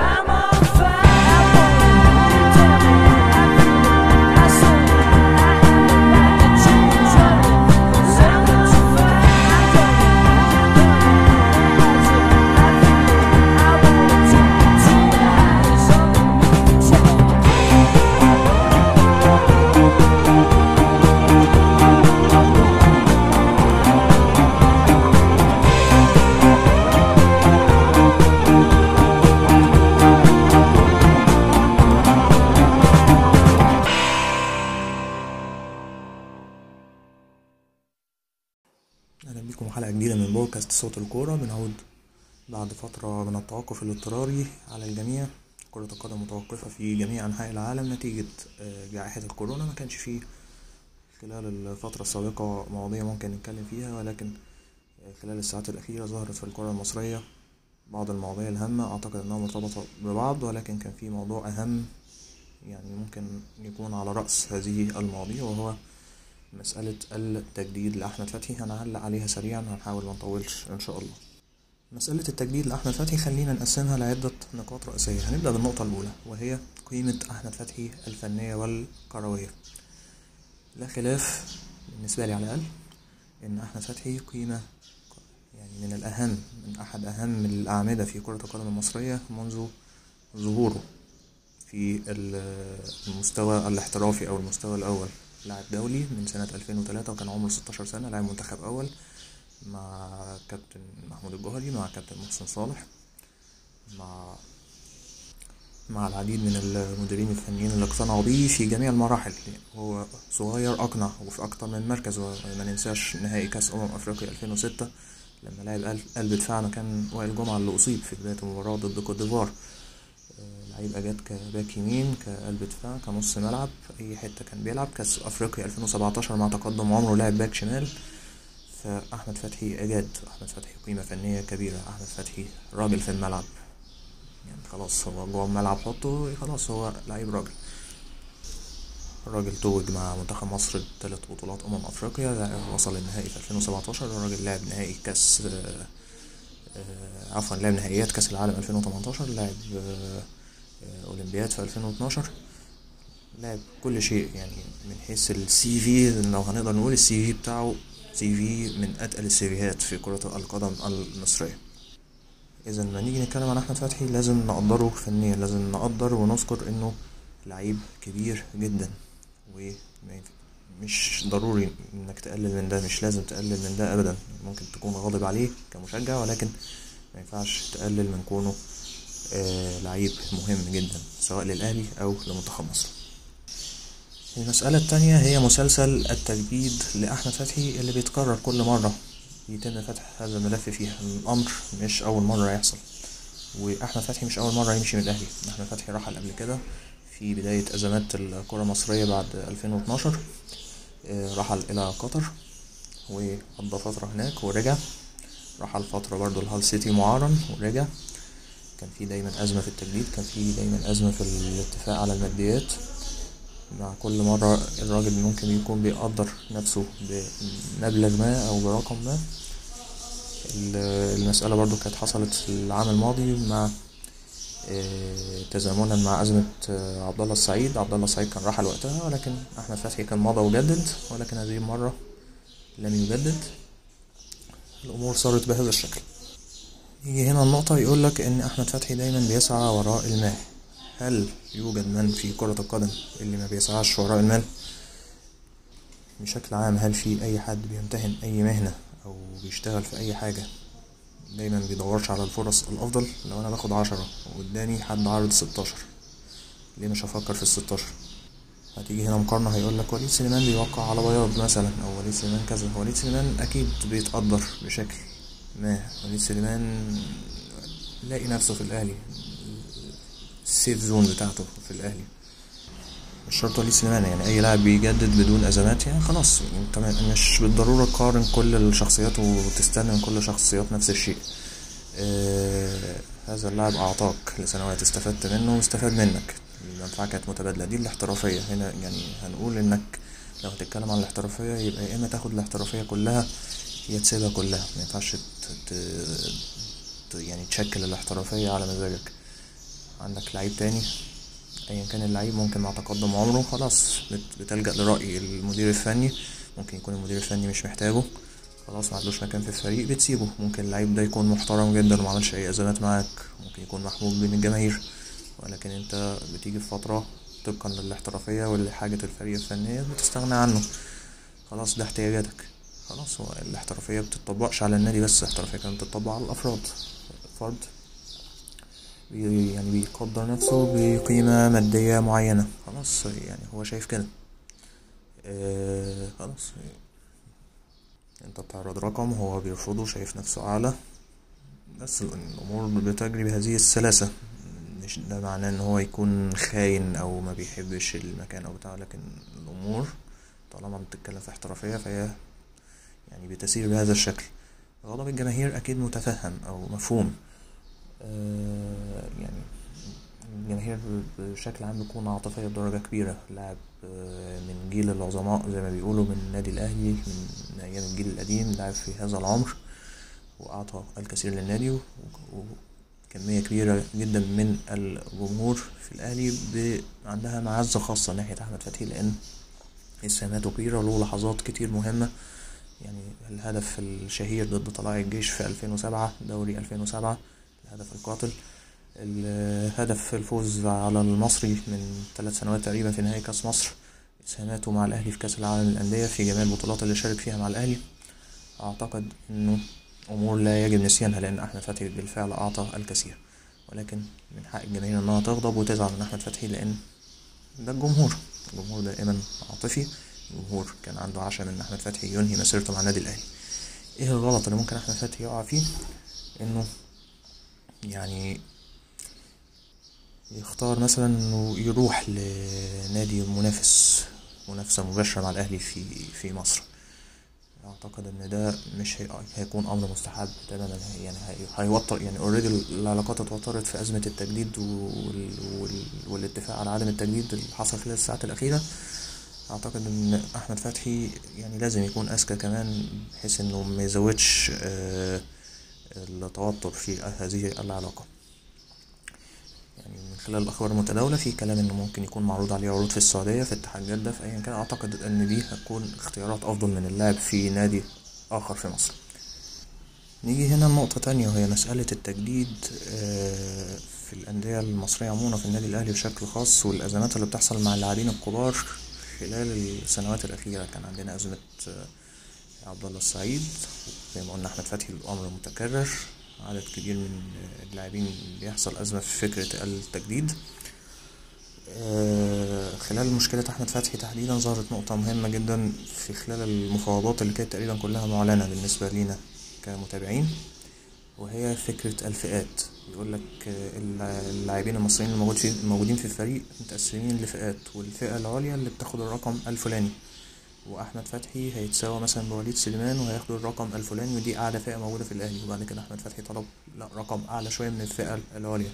I'm on fire. صوت الكورة بنعود بعد فترة من التوقف الاضطراري على الجميع. كرة القدم متوقفة في جميع أنحاء العالم نتيجة آه، جائحة الكورونا. ما كانش فيه خلال الفترة السابقة مواضيع ممكن نتكلم فيها ولكن آه، خلال الساعات الأخيرة ظهرت في الكرة المصرية بعض المواضيع الهامة. أعتقد أنها مرتبطة ببعض ولكن كان في موضوع أهم يعني ممكن يكون على رأس هذه المواضيع وهو مسألة التجديد لأحمد فتحي. هنعلق عليها سريعا هنحاول ما نطولش إن شاء الله. مسألة التجديد لأحمد فتحي خلينا نقسمها لعدة نقاط رئيسية. هنبدأ بالنقطة الأولى وهي قيمة أحمد فتحي الفنية والكروية. لا خلاف بالنسبة لي على الأقل إن أحمد فتحي قيمة يعني من الأهم من أحد أهم الأعمدة في كرة القدم المصرية منذ ظهوره في ال- المستوى الاحترافي أو المستوى الأول. لاعب دولي من سنة 2003 وكان عمره 16 سنة لاعب منتخب أول مع كابتن محمود الجوهري مع كابتن محسن صالح مع مع العديد من المديرين الفنيين اللي اقتنعوا بيه في جميع المراحل. هو صغير أقنع وفي أكتر من مركز وما ننساش نهائي كأس أمم أفريقيا 2006 لما لعب قلب- دفاعنا كان وائل جمعة اللي أصيب في بداية المباراة ضد كوت ديفوار. آه، لعيب أجاد كباك يمين كقلب دفاع كنص ملعب أي حتة كان بيلعب. كأس أفريقيا 2017 مع تقدم عمره لعب باك شمال. فأحمد فتحي أجاد. أحمد فتحي قيمة فنية كبيرة. أحمد فتحي راجل في الملعب. يعني خلاص هو جوه الملعب حطه خلاص هو لعيب راجل. الراجل توج مع منتخب مصر بثلاث بطولات أمم أفريقيا. وصل النهائي في 2017 الراجل لعب نهائي كأس آه، آه، عفوا لعب نهائيات كأس العالم 2018 لعب أولمبياد في 2012 لعب كل شيء يعني من حيث ال CV لو هنقدر نقول ال CV بتاعه CV من أتقل ال CV هات في كرة القدم المصرية. إذا لما نيجي نتكلم عن أحمد فتحي لازم نقدره فنيا لازم نقدر ونذكر إنه لعيب كبير جدا ومش ضروري إنك تقلل من ده مش لازم تقلل من ده أبدا. ممكن تكون غاضب عليه كمشجع ولكن ما ينفعش تقلل من كونه لعيب مهم جدا سواء للأهلي أو لمنتخب مصر المسألة التانية هي مسلسل التجديد لأحمد فتحي اللي بيتكرر كل مرة يتم فتح هذا الملف فيها الأمر مش أول مرة يحصل وأحمد فتحي مش أول مرة يمشي من الأهلي. أحمد فتحي رحل قبل كده في بداية أزمات الكرة المصرية بعد 2012 آه، رحل إلى قطر وقضى فترة هناك ورجع. رحل فترة برضه الهال سيتي معارا ورجع. كان في دايما أزمة في التجديد كان في دايما أزمة في الاتفاق على الماديات. مع كل مرة الراجل ممكن يكون بيقدر نفسه بمبلغ ما أو برقم ما. ال- المسألة برضو كانت حصلت في العام الماضي مع آه، تزامنا مع أزمة آه، عبد الله السعيد. عبد الله السعيد كان رحل وقتها ولكن أحمد فتحي كان مضى وجدد ولكن هذه المرة لم يجدد. الأمور صارت بهذا الشكل. يجي هنا النقطة يقول لك إن أحمد فتحي دايما بيسعى وراء المال. هل يوجد من في كرة القدم اللي ما بيسعاش وراء المال؟ بشكل عام هل في أي حد بيمتهن أي مهنة أو بيشتغل في أي حاجة؟ دايما بيدورش على الفرص الأفضل. لو أنا باخد عشرة وقدامي حد عارض ستاشر ليه مش هفكر في الستاشر؟ هتيجي هنا مقارنة هيقول لك وليد سليمان بيوقع على بياض مثلا أو وليد سليمان كذا. وليد سليمان أكيد بيتقدر بشكل ما وليد سليمان لاقي نفسه في الأهلي. ال safe zone بتاعته في الأهلي. مش شرط وليد سليمان يعني أي لاعب بيجدد بدون أزمات يعني خلاص أنت م- مش بالضرورة تقارن كل الشخصيات وتستنى من كل الشخصيات نفس الشيء. آه هذا اللاعب أعطاك لسنوات استفدت منه واستفاد منك. المنفعة كانت متبادلة دي الاحترافية. هنا يعني هنقول إنك لو هتتكلم عن الاحترافية يبقى يا إما تاخد الاحترافية كلها يا تسيبها كلها. ما ينفعش. يعني تشكل الاحترافية على مزاجك. عندك لعيب تاني؟ ايا كان اللعيب ممكن مع تقدم عمره خلاص. بت... بتلجأ لرأي المدير الفني. ممكن يكون المدير الفني مش محتاجه. خلاص ما عندوش مكان في الفريق بتسيبه. ممكن اللعيب ده يكون محترم جدا وما عملش أي ازمات معاك. ممكن يكون محبوب بين الجماهير. ولكن أنت بتيجي في فترة طبقا للاحترافية ولحاجة الفريق الفنية بتستغنى عنه. خلاص ده احتياجاتك. خلاص هو الاحترافية بتطبقش على النادي بس الاحترافية كانت بتطبق على الأفراد. فرد بي يعني بيقدر نفسه بقيمة مادية معينة. خلاص يعني هو شايف كده. آه خلاص. انت بتعرض رقم هو بيرفضه شايف نفسه أعلى. بس الأمور بتجري بهذه السلاسة. مش ده معناه إن هو يكون خاين أو ما بيحبش المكان أو بتاع لكن الأمور طالما بتتكلم في احترافية فهي يعني بتسير بهذا الشكل. غضب الجماهير أكيد متفهم أو مفهوم. آه يعني الجماهير بشكل عام بتكون عاطفية بدرجة كبيرة. لاعب آه من جيل العظماء زي ما بيقولوا من النادي الأهلي من أيام الجيل القديم لاعب في هذا العمر وأعطى الكثير للنادي و... كمية كبيرة جدا من الجمهور في الأهلي. عندها معزة خاصة ناحية أحمد فتحي لأن إسهاماته كبيرة وله لحظات كتير مهمة. يعني الهدف الشهير ضد طلائع الجيش في 2007 دوري 2007 الهدف القاتل. الهدف الفوز على المصري من ثلاث سنوات تقريبا في نهائي كأس مصر إسهاماته مع الأهلي في كأس العالم للأندية في جميع البطولات اللي شارك فيها مع الأهلي. أعتقد إنه أمور لا يجب نسيانها لأن أحمد فتحي بالفعل أعطى الكثير. ولكن من حق الجماهير إنها تغضب وتزعل من أحمد فتحي لأن ده الجمهور. الجمهور دائما عاطفي. الجمهور كان عنده عشم إن أحمد فتحي ينهي مسيرته مع النادي الأهلي. إيه الغلط اللي ممكن أحمد فتحي يقع فيه؟ إنه يعني يختار مثلا إنه يروح لنادي منافس منافسة مباشرة مع الأهلي في في مصر. أعتقد إن ده مش هي... هيكون أمر مستحب تماما. يعني هي... هيوتر يعني اوريدي العلاقات اتوترت في أزمة التجديد وال... وال... والاتفاق على عدم التجديد اللي حصل خلال الساعات الأخيرة. أعتقد إن أحمد فتحي يعني لازم يكون أذكى كمان بحيث إنه ما يزودش آه التوتر في هذه العلاقة. يعني من خلال الأخبار المتداولة في كلام إنه ممكن يكون معروض عليه عروض في السعودية في اتحاد جدة في ايا كان. أعتقد إن دي هتكون اختيارات أفضل من اللعب في نادي آخر في مصر. نيجي هنا لنقطة تانية وهي مسألة التجديد في الأندية المصرية عموما في النادي الأهلي بشكل خاص والأزمات اللي بتحصل مع اللاعبين الكبار. خلال السنوات الأخيرة كان عندنا أزمة عبد الله السعيد زي ما قلنا أحمد فتحي الأمر متكرر عدد كبير من اللاعبين بيحصل أزمة في فكرة التجديد. خلال مشكلة أحمد فتحي تحديدا ظهرت نقطة مهمة جدا في خلال المفاوضات اللي كانت تقريبا كلها معلنة بالنسبة لينا كمتابعين. وهي فكرة الفئات. يقول لك اللاعبين المصريين الموجودين في الفريق متقسمين لفئات والفئة العليا اللي بتاخد الرقم الفلاني. وأحمد فتحي هيتساوى مثلا بوليد سليمان وهياخدوا الرقم الفلاني ودي أعلى فئة موجودة في الأهلي. وبعد كده أحمد فتحي طلب لا رقم أعلى شوية من الفئة العليا.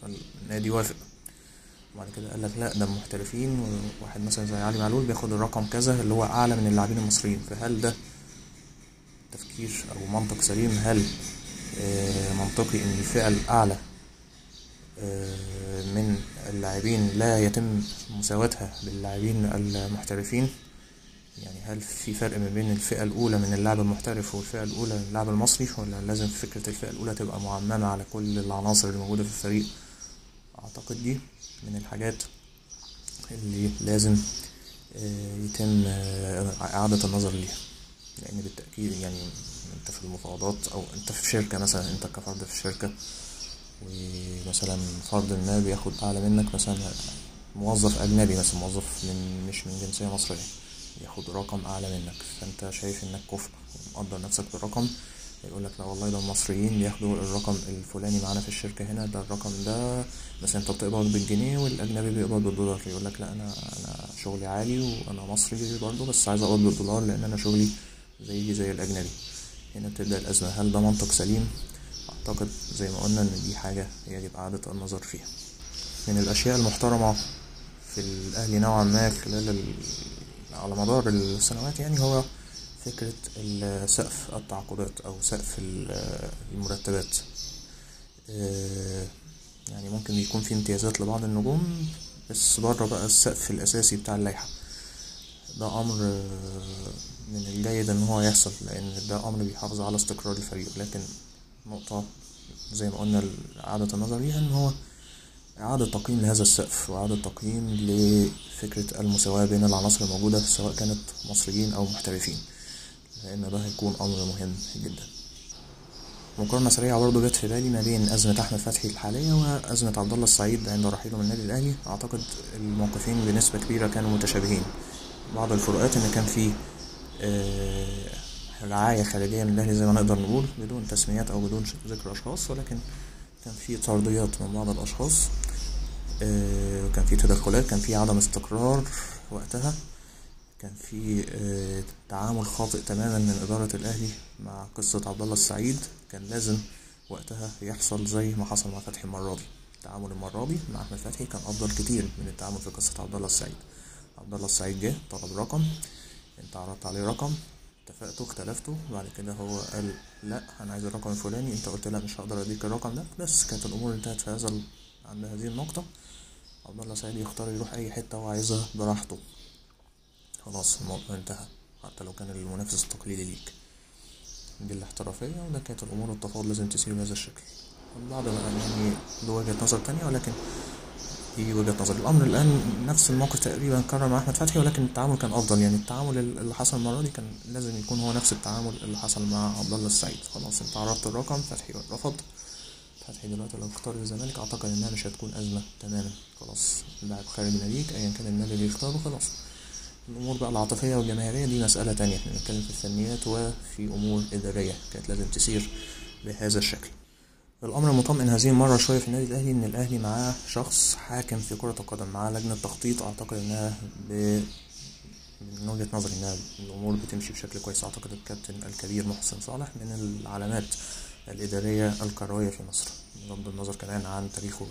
فالنادي وافق. وبعد كده قال لك لا ده محترفين وواحد مثلا زي علي معلول بياخد الرقم كذا اللي هو أعلى من اللاعبين المصريين. فهل ده تفكير أو منطق سليم؟ هل منطقي إن الفئة الأعلى من اللاعبين لا يتم مساواتها باللاعبين المحترفين. يعني هل في فرق ما بين الفئة الأولى من اللاعب المحترف والفئة الأولى من اللاعب المصري؟ ولا لازم فكرة الفئة الأولى تبقى معممة على كل العناصر اللي موجودة في الفريق؟ أعتقد دي من الحاجات اللي لازم يتم إعادة النظر ليها. لأن بالتأكيد يعني أنت في المفاوضات أو أنت في شركة مثلا أنت كفرد في شركة ومثلا فرد ما بياخد أعلى منك مثلا موظف أجنبي مثلا موظف من مش من جنسية مصرية ياخد رقم أعلى منك. فأنت شايف إنك كفء ومقدر نفسك بالرقم يقول لك لا والله ده المصريين بياخدوا الرقم الفلاني معانا في الشركة هنا ده الرقم ده بس أنت بتقبض بالجنيه والأجنبي بيقبض بالدولار. يقول لك لا أنا أنا شغلي عالي وأنا مصري برضه بس عايز أقبض بالدولار لأن أنا شغلي زي زي الأجنبي. هنا بتبدأ الأزمة. هل ده منطق سليم؟ أعتقد زي ما قلنا إن دي حاجة يجب اعاده النظر فيها. من الأشياء المحترمة في الاهلي نوعا ما خلال على مدار السنوات يعني هو فكرة سقف التعاقدات أو سقف ال- المرتبات. آه، يعني ممكن يكون في امتيازات لبعض النجوم بس بره بقى السقف الأساسي بتاع اللائحة. ده أمر آه، من الجيد إن هو يحصل لأن ده أمر بيحافظ على استقرار الفريق. لكن نقطة زي ما قلنا إعادة النظر ليها إن هو إعادة تقييم لهذا السقف وإعادة تقييم لفكرة المساواة بين العناصر الموجودة سواء كانت مصريين أو محترفين لأن ده هيكون أمر مهم جدا. مقارنة سريعة برضه جت في بالي ما بين أزمة أحمد فتحي الحالية وأزمة عبد الله السعيد عند رحيله من النادي الأهلي. أعتقد الموقفين بنسبة كبيرة كانوا متشابهين. بعض الفروقات إن كان في آه، رعاية خارجية من الأهلي زي ما نقدر نقول بدون تسميات أو بدون ذكر أشخاص ولكن كان في طرديات من بعض الأشخاص آه، كان في تدخلات كان في عدم استقرار وقتها كان في آه، تعامل خاطئ تماما من إدارة الأهلي مع قصة عبد الله السعيد. كان لازم وقتها يحصل زي ما حصل مع فتحي المرة دي التعامل المرة دي مع أحمد فتحي كان أفضل كتير من التعامل في قصة عبد الله السعيد. عبد الله السعيد جه طلب رقم. انت عرضت عليه رقم. اتفقتوا اختلفتوا. بعد كده هو قال لا أنا عايز الرقم الفلاني. انت قلت لا مش هقدر أديك الرقم ده. بس كانت الأمور انتهت في هذا عند هذه النقطة. عبد الله سعيد يختار يروح أي حتة هو عايزها براحته. خلاص الموضوع انتهى. حتى لو كان المنافس التقليدي ليك. دي الاحترافية وده كانت الأمور التفاوض لازم تسير بهذا الشكل. البعض بقى يعني له وجهة نظر تانية ولكن دي وجهة نظر الأمر الآن نفس الموقف تقريبا كرر مع أحمد فتحي ولكن التعامل كان أفضل. يعني التعامل اللي حصل المرة دي كان لازم يكون هو نفس التعامل اللي حصل مع عبد الله السعيد. خلاص أنت عرضت الرقم فتحي رفض. فتحي دلوقتي لو اختار الزمالك أعتقد إنها مش هتكون أزمة تماما. خلاص اللاعب خارج ناديك أيا كان النادي اللي يختاره خلاص. الأمور بقى العاطفية والجماهيرية دي مسألة تانية. إحنا بنتكلم في الفنيات وفي أمور إدارية كانت لازم تسير بهذا الشكل. الأمر المطمئن هذه المرة شوية في النادي الأهلي إن الأهلي معاه شخص حاكم في كرة القدم معاه لجنة تخطيط أعتقد إنها ب... من وجهة نظري إنها الأمور بتمشي بشكل كويس. أعتقد الكابتن الكبير محسن صالح من العلامات الإدارية الكروية في مصر بغض النظر كمان عن تاريخه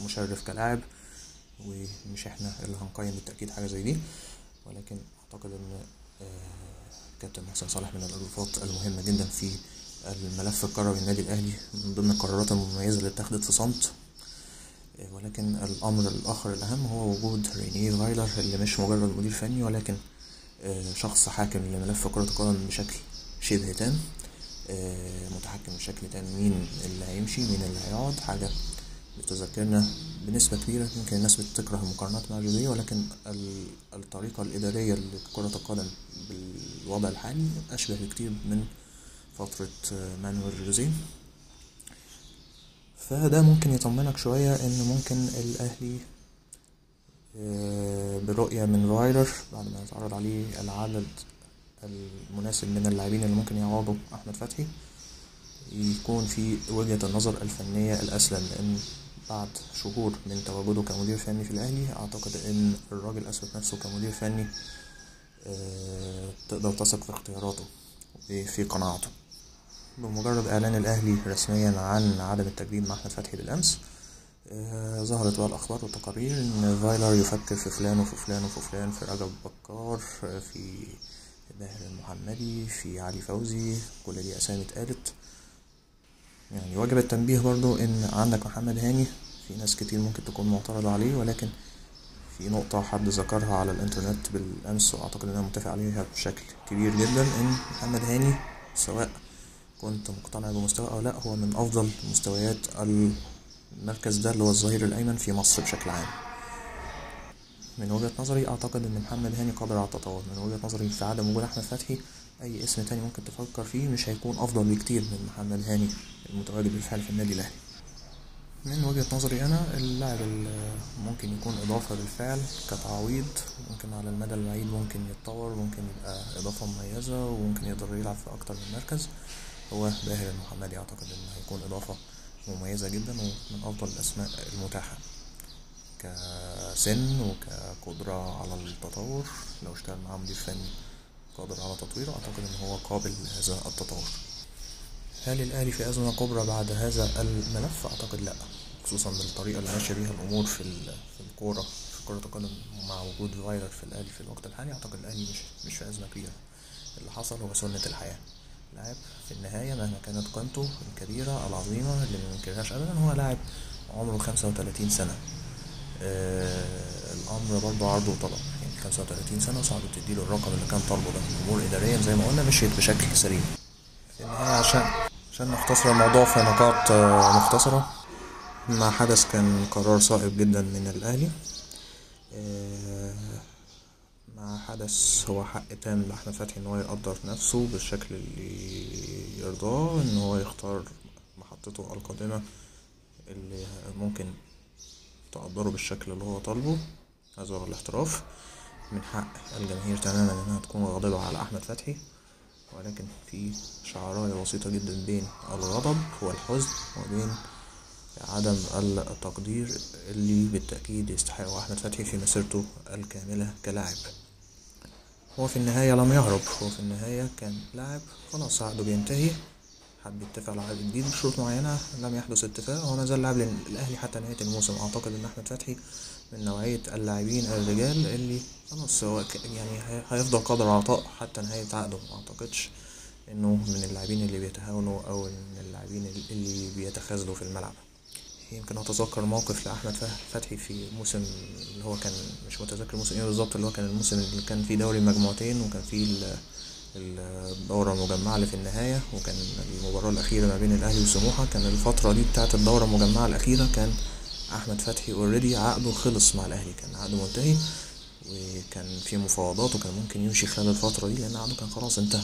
المشرف كلاعب ومش إحنا اللي هنقيم بالتأكيد حاجة زي دي. ولكن أعتقد إن آه، كابتن محسن صالح من الإضافات المهمة جدا في الملف الكروي النادي الأهلي من ضمن القرارات المميزة اللي اتخذت في صمت ولكن الأمر الآخر الأهم هو وجود رينيه فايلر اللي مش مجرد مدير فني ولكن آه، شخص حاكم لملف كرة القدم بشكل شبه تام آه، متحكم بشكل تام مين اللي هيمشي مين اللي هيقعد حاجة بتذكرنا بنسبة كبيرة يمكن الناس بتكره المقارنات مع جوزيه ولكن ال- الطريقة الإدارية لكرة القدم بالوضع الحالي أشبه بكتير من فترة آه، مانويل جوزيه. فده ممكن يطمنك شوية إن ممكن الأهلي آه، برؤية من فايلر بعد ما يتعرض عليه العدد المناسب من اللاعبين اللي ممكن يعوضوا أحمد فتحي يكون في وجهة النظر الفنية الأسلم لأن بعد شهور من تواجده كمدير فني في الأهلي أعتقد إن الراجل أثبت نفسه كمدير فني آه، تقدر تثق في اختياراته. وفي قناعته. بمجرد إعلان الأهلي رسميا عن عدم التجديد مع أحمد فتحي بالأمس آه، ظهرت بقى الأخبار والتقارير إن فايلر يفكر في فلان وفي فلان وفي فلان في رجب بكار في باهر المحمدي في علي فوزي كل دي أسامي اتقالت. يعني واجب التنبيه برضو إن عندك محمد هاني في ناس كتير ممكن تكون معترضة عليه ولكن في نقطة حد ذكرها على الإنترنت بالأمس وأعتقد إن أنا متفق عليها بشكل كبير جدا إن محمد هاني سواء كنت مقتنع بمستوى أو لأ هو من أفضل مستويات المركز ده اللي هو الظهير الأيمن في مصر بشكل عام. من وجهة نظري أعتقد إن محمد هاني قادر على التطور. من وجهة نظري في عدم وجود أحمد فتحي أي اسم تاني ممكن تفكر فيه مش هيكون أفضل بكتير من محمد هاني المتواجد بالفعل في النادي الأهلي. من وجهة نظري أنا اللاعب ممكن يكون إضافة بالفعل كتعويض ممكن على المدى البعيد ممكن يتطور ممكن يبقى إضافة مميزة وممكن يقدر يلعب في أكتر من مركز. هو باهر المحمدي أعتقد إنه هيكون إضافة مميزة جدا ومن أفضل الأسماء المتاحة. كسن وكقدرة على التطور لو اشتغل معاه مدير فني قادر على تطويره أعتقد إن هو قابل لهذا التطور. هل الأهلي في أزمة كبرى بعد هذا الملف؟ أعتقد لأ خصوصا بالطريقة اللي ماشية بيها الأمور في في الكورة في كرة القدم مع وجود فايلر في الأهلي في الوقت الحالي. أعتقد الأهلي مش مش في أزمة كبيرة. اللي حصل هو سنة الحياة. لاعب في النهاية مهما كانت قيمته الكبيرة العظيمة اللي ما ننكرهاش أبدا هو لاعب عمره خمسة وتلاتين سنة. آه الأمر برضه عرض وطلب. يعني خمسة وتلاتين سنة صعب تديله الرقم اللي كان طالبه ده. الأمور إداريا زي ما قلنا مشيت بشكل سليم. في النهاية عشان عشان نختصر الموضوع في نقاط آه، مختصرة. ما حدث كان قرار صائب جدا من الأهلي. آه، ما حدث هو حق تام لأحمد فتحي إن هو يقدر نفسه بالشكل اللي يرضاه إن هو يختار محطته القادمة اللي ممكن تقدره بالشكل اللي هو طالبه. هذا هو الاحتراف من حق الجماهير تماما إنها تكون غاضبة على أحمد فتحي. ولكن في شعراية بسيطة جدا بين الغضب والحزن وبين عدم التقدير اللي بالتأكيد يستحقه أحمد فتحي في مسيرته الكاملة كلاعب. هو في النهاية لم يهرب. هو في النهاية كان لاعب خلاص عقده بينتهي. حب يتفق على عقد جديد بشروط معينة لم يحدث اتفاق هو ما زال لاعب للأهلي حتى نهاية الموسم. أعتقد إن أحمد فتحي من نوعية اللاعبين الرجال اللي خلاص هو يعني هي- هيفضل قدر عطاء حتى نهاية عقده. ما أعتقدش إنه من اللاعبين اللي بيتهاونوا أو من اللاعبين اللي بيتخاذلوا في الملعب. يمكن أتذكر موقف لأحمد فه- فتحي في موسم اللي هو كان مش متذكر موسم إيه بالظبط اللي هو كان الموسم اللي كان فيه دوري مجموعتين وكان فيه الدورة المجمعة اللي في النهاية وكان المباراة الأخيرة ما بين الأهلي وسموحة. كان الفترة دي بتاعة الدورة المجمعة الأخيرة كان أحمد فتحي اوريدي عقده خلص مع الأهلي كان عقده منتهي وكان في مفاوضات وكان ممكن يمشي خلال الفترة دي لأن عقده كان خلاص انتهى.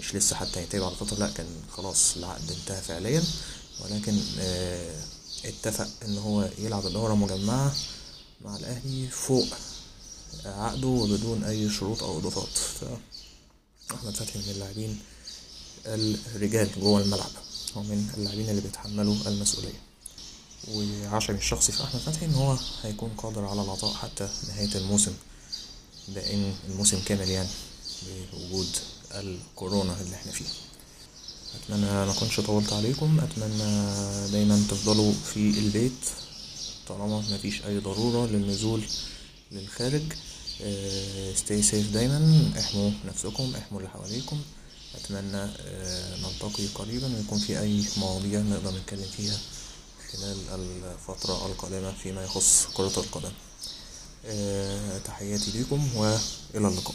مش لسه حتى يتابع على فترة لا كان خلاص العقد انتهى فعليا. ولكن آه، اتفق إن هو يلعب الدورة مجمعة مع الأهلي فوق عقده وبدون أي شروط أو إضافات. فاحمد فتحي من اللاعبين الرجال جوه الملعب. هو من اللاعبين اللي بيتحملوا المسؤولية. وعشمي الشخصي في أحمد فتحي إن هو هيكون قادر على العطاء حتى نهاية الموسم. ده إن الموسم كامل يعني بوجود الكورونا اللي إحنا فيه. أتمنى ما أكونش طولت عليكم. أتمنى دايما تفضلوا في البيت طالما مفيش أي ضرورة للنزول للخارج. ستي سيف دايما. احموا نفسكم احموا اللي حواليكم. أتمنى آه، نلتقي قريبا ويكون في أي مواضيع نقدر نتكلم فيها خلال الفترة القادمة فيما يخص كرة القدم. آه، تحياتي ليكم وإلى اللقاء.